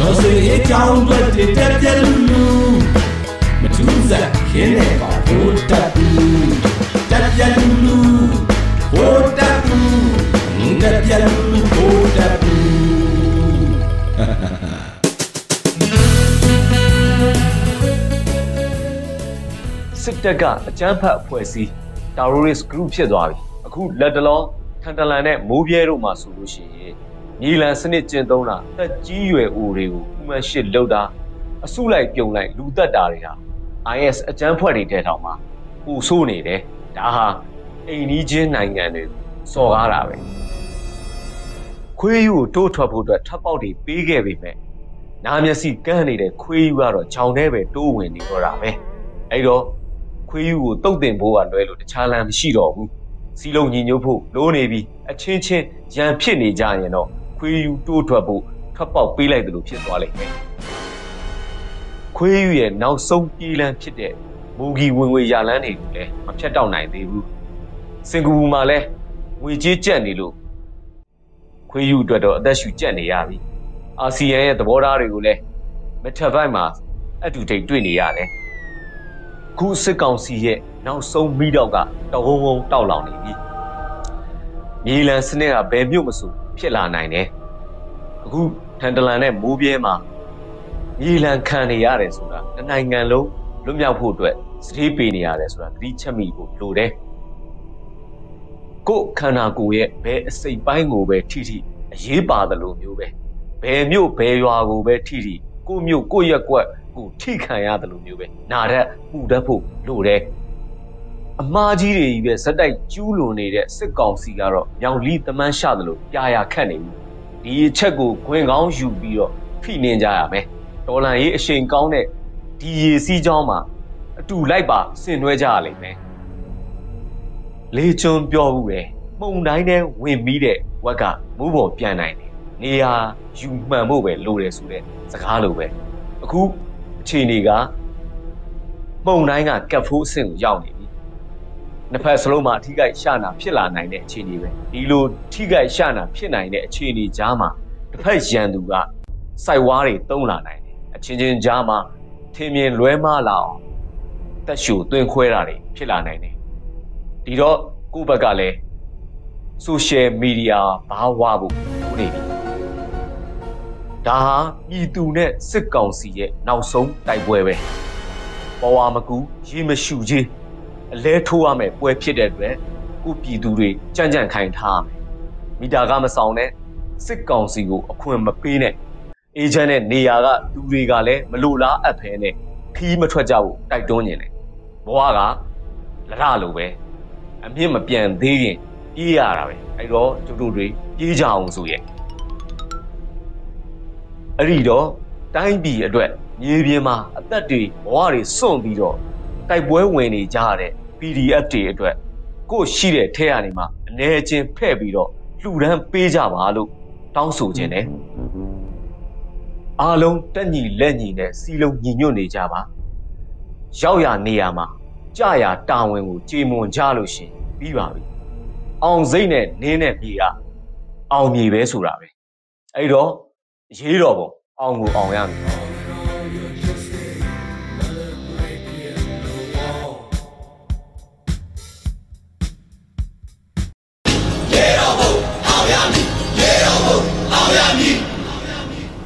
တော်စေအကြောင်းတွေတက်ပြက်လူလူမထူးစားခင်းနေပါဘိုးတက်ဘူးတက်ပြက်လူလူဘိုးတက်ဘူးတက်ပြက်လူလူဘိုးတက်ဘူးစစ်တပ်ကအကြမ်းဖက်အဖွဲ့အစည်း terrorist group ဖြစ်သွားပြီအခုလက်တလောထန်တလန်နဲ့မိုးပြဲတို့မှာဆိုလို့ရှိရင် ညီလန်စနစ်ကျင့်သုံးတာတက်ကြီးရွယ်အိုတွေကိုဥမရှစ်လောက်တာအစုလိုက်ပြုံလိုက်လူတက်တာတွေဟာ IS အကြမ်းဖက်တွေတဲတောင်မှာပူဆိုးနေတယ်ဒါဟာအိမ်နီးချင်းနိုင်ငံတွေစော်ကားတာပဲခွေးယူကိုတိုးထွက်ဖို့အတွက်ထပ်ပေါက်တွေပေးခဲ့ပေမဲ့နာမျက်စိကန်းနေတဲ့ခွေးယူကတော့ဂျောင်ထဲပဲတိုးဝင်နေတော့တာပဲအဲ့တော့ခွေးယူကိုတုတ်တင်ဖို့ကလွဲလို့တခြားလမ်းမရှိတော့ဘူးစီလုံးညီညွတ်ဖို့လိုနေပြီအချင်းချင်းရန်ဖြစ်နေကြရင်တော့ ခွေးယူတိုးထွက်ဖို့ထပ်ပေါက်ပေးလိုက်တယ်လို့ဖြစ်သွားလိမ့်မယ်ခွေးယူရဲ့နောက်ဆုံးပြေးလန်းဖြစ်တဲ့မူဂီဝင်ငွေရလန်းတွေကိုလည်းမဖြတ်တောက်နိုင်သေးဘူးစင်ကာပူမှာလည်းငွေကြေးကျပ်နေလို့ခွေးယူအတွက်တော့အသက်ရှူကျပ်နေရပြီအာဆီယံရဲ့သဘောထားတွေကိုလည်းမထက်ပိုင်းမှာအတူတိတ်တွေ့နေရတယ်ခုစစ်ကောင်စီရဲ့နောက်ဆုံးမိတော့ကတဝုံဝုံတောက်လောင်နေပြီမြေလံစနစ်ကဘယ်မြို့မဆိုဖြစ်လာနိုင်တယ် အခုထန်တလန်နဲ့မိုးပြဲမှာမြေလံခံနေရတယ်ဆိုတာတနိုင်ငံလုံးလွတ်မြောက်ဖို့အတွက်စတိပေနေရတယ်ဆိုတာသတိချက်မိဖို့လိုတယ်ကိုယ်ခန္ဓာကိုယ်ရဲ့ဘယ်အစိတ်ပိုင်းကိုပဲထိထိအရေးပါတယ်လို့မျိုးပဲဘယ်မြို့ဘယ်ရွာကိုပဲထိထိကိုမြို့ကိုရက်ကွက်ကိုထိခံရတယ်လို့မျိုးပဲနာတတ်မှုတတ်ဖို့လိုတယ်အမားကြီးတွေကြီးပဲဇက်တိုက်ကျူးလွန်နေတဲ့စစ်ကောင်စီကတော့မြောင်လီတမန်းရှတယ်လို့ပြာရခတ်နေပြီ ဒီအချက်ကိုခွင်ကောင်းယူပြီးတော့ဖိနှင်းကြရမယ်တော်လန်ရေးအရှိန်ကောင်းတဲ့ဒီရေစီးကြောင်းမှာအတူလိုက်ပါဆင်နွှဲကြရလိမ့်မယ်လေကျွန်းပြောဘူးပဲမှုန်တိုင်းနဲ့ဝင်ပြီးတဲ့ဝက်ကမူးပေါ်ပြန်နိုင်တယ်နေရာယူမှန်ဖို့ပဲလိုတယ်ဆိုတဲ့စကားလိုပဲအခုအခြေအနေကမှုန်တိုင်းကကတ်ဖိုးအဆင့်ကိုရောက်နေပြီ နှစ်ဖက်စလုံးမှာအထီးကိုက်ရှာနာဖြစ်လာနိုင်တဲ့အခြေအနေပဲဒီလိုထိကိုက်ရှာနာဖြစ်နိုင်တဲ့အခြေအနေကြားမှာတစ်ဖက်ရန်သူကစိုက်ဝါးတွေတုံးလာနိုင်တယ်အချင်းချင်းကြားမှာထင်မြင်လွဲမှားလာအောင်တက်ရှူသွင်းခွဲတာတွေဖြစ်လာနိုင်တယ်ဒီတော့ကိုယ့်ဘက်ကလည်း social media ဘာဝဖို့လုပ်နေပြီဒါဟာပြည်သူနဲ့စစ်ကောင်စီရဲ့နောက်ဆုံးတိုက်ပွဲပဲပေါ်ဝါမကူရေမရှူကြီး အလဲထိုးရမယ်ပွဲဖြစ်တဲ့အတွက်ကိုပြည်သူတွေကြံ့ကြံ့ခိုင်ထားရမယ်မီတာကမဆောင်နဲ့စစ်ကောင်စီကိုအခွင့်မပေးနဲ့အေဂျင့်နဲ့နေရာကလူတွေကလည်းမလိုလားအပ်ဖဲနဲ့ခီးမထွက်ကြဘူးတိုက်တွန်းနေတယ်ဘဝကလရလိုပဲအမြင့်မပြန်သေးရင်ပြေးရတာပဲအဲ့တော့ကျတို့တွေပြေးကြအောင်ဆိုရဲ့အဲ့ဒီတော့တိုင်းပြည်အတွက်မြေပြင်မှာအသက်တွေဘဝတွေစွန့်ပြီးတော့ တိုက်ပွဲဝင်နေကြတဲ့ PDF တွေအတွက်ကို့ရှိတဲ့ထဲကနေမှာအနေချင်းဖဲ့ပြီးတော့လှူဒန်းပေးကြပါလို့တောင်းဆိုခြင်းတယ်အားလုံးတက်ညီလက်ညီနဲ့စီလုံးညီညွတ်နေကြပါရောက်ရနေရမှာကြာရတာဝန်ကိုကြေမွန်ကြလို့ရှင်ပြီးပါပြီအောင်စိတ်နဲ့နင်းနဲ့ပြေကအောင်မြေပဲဆိုတာပဲအဲ့တော့ရေးတော်ပုံအောင်ကိုအောင်ရမယ်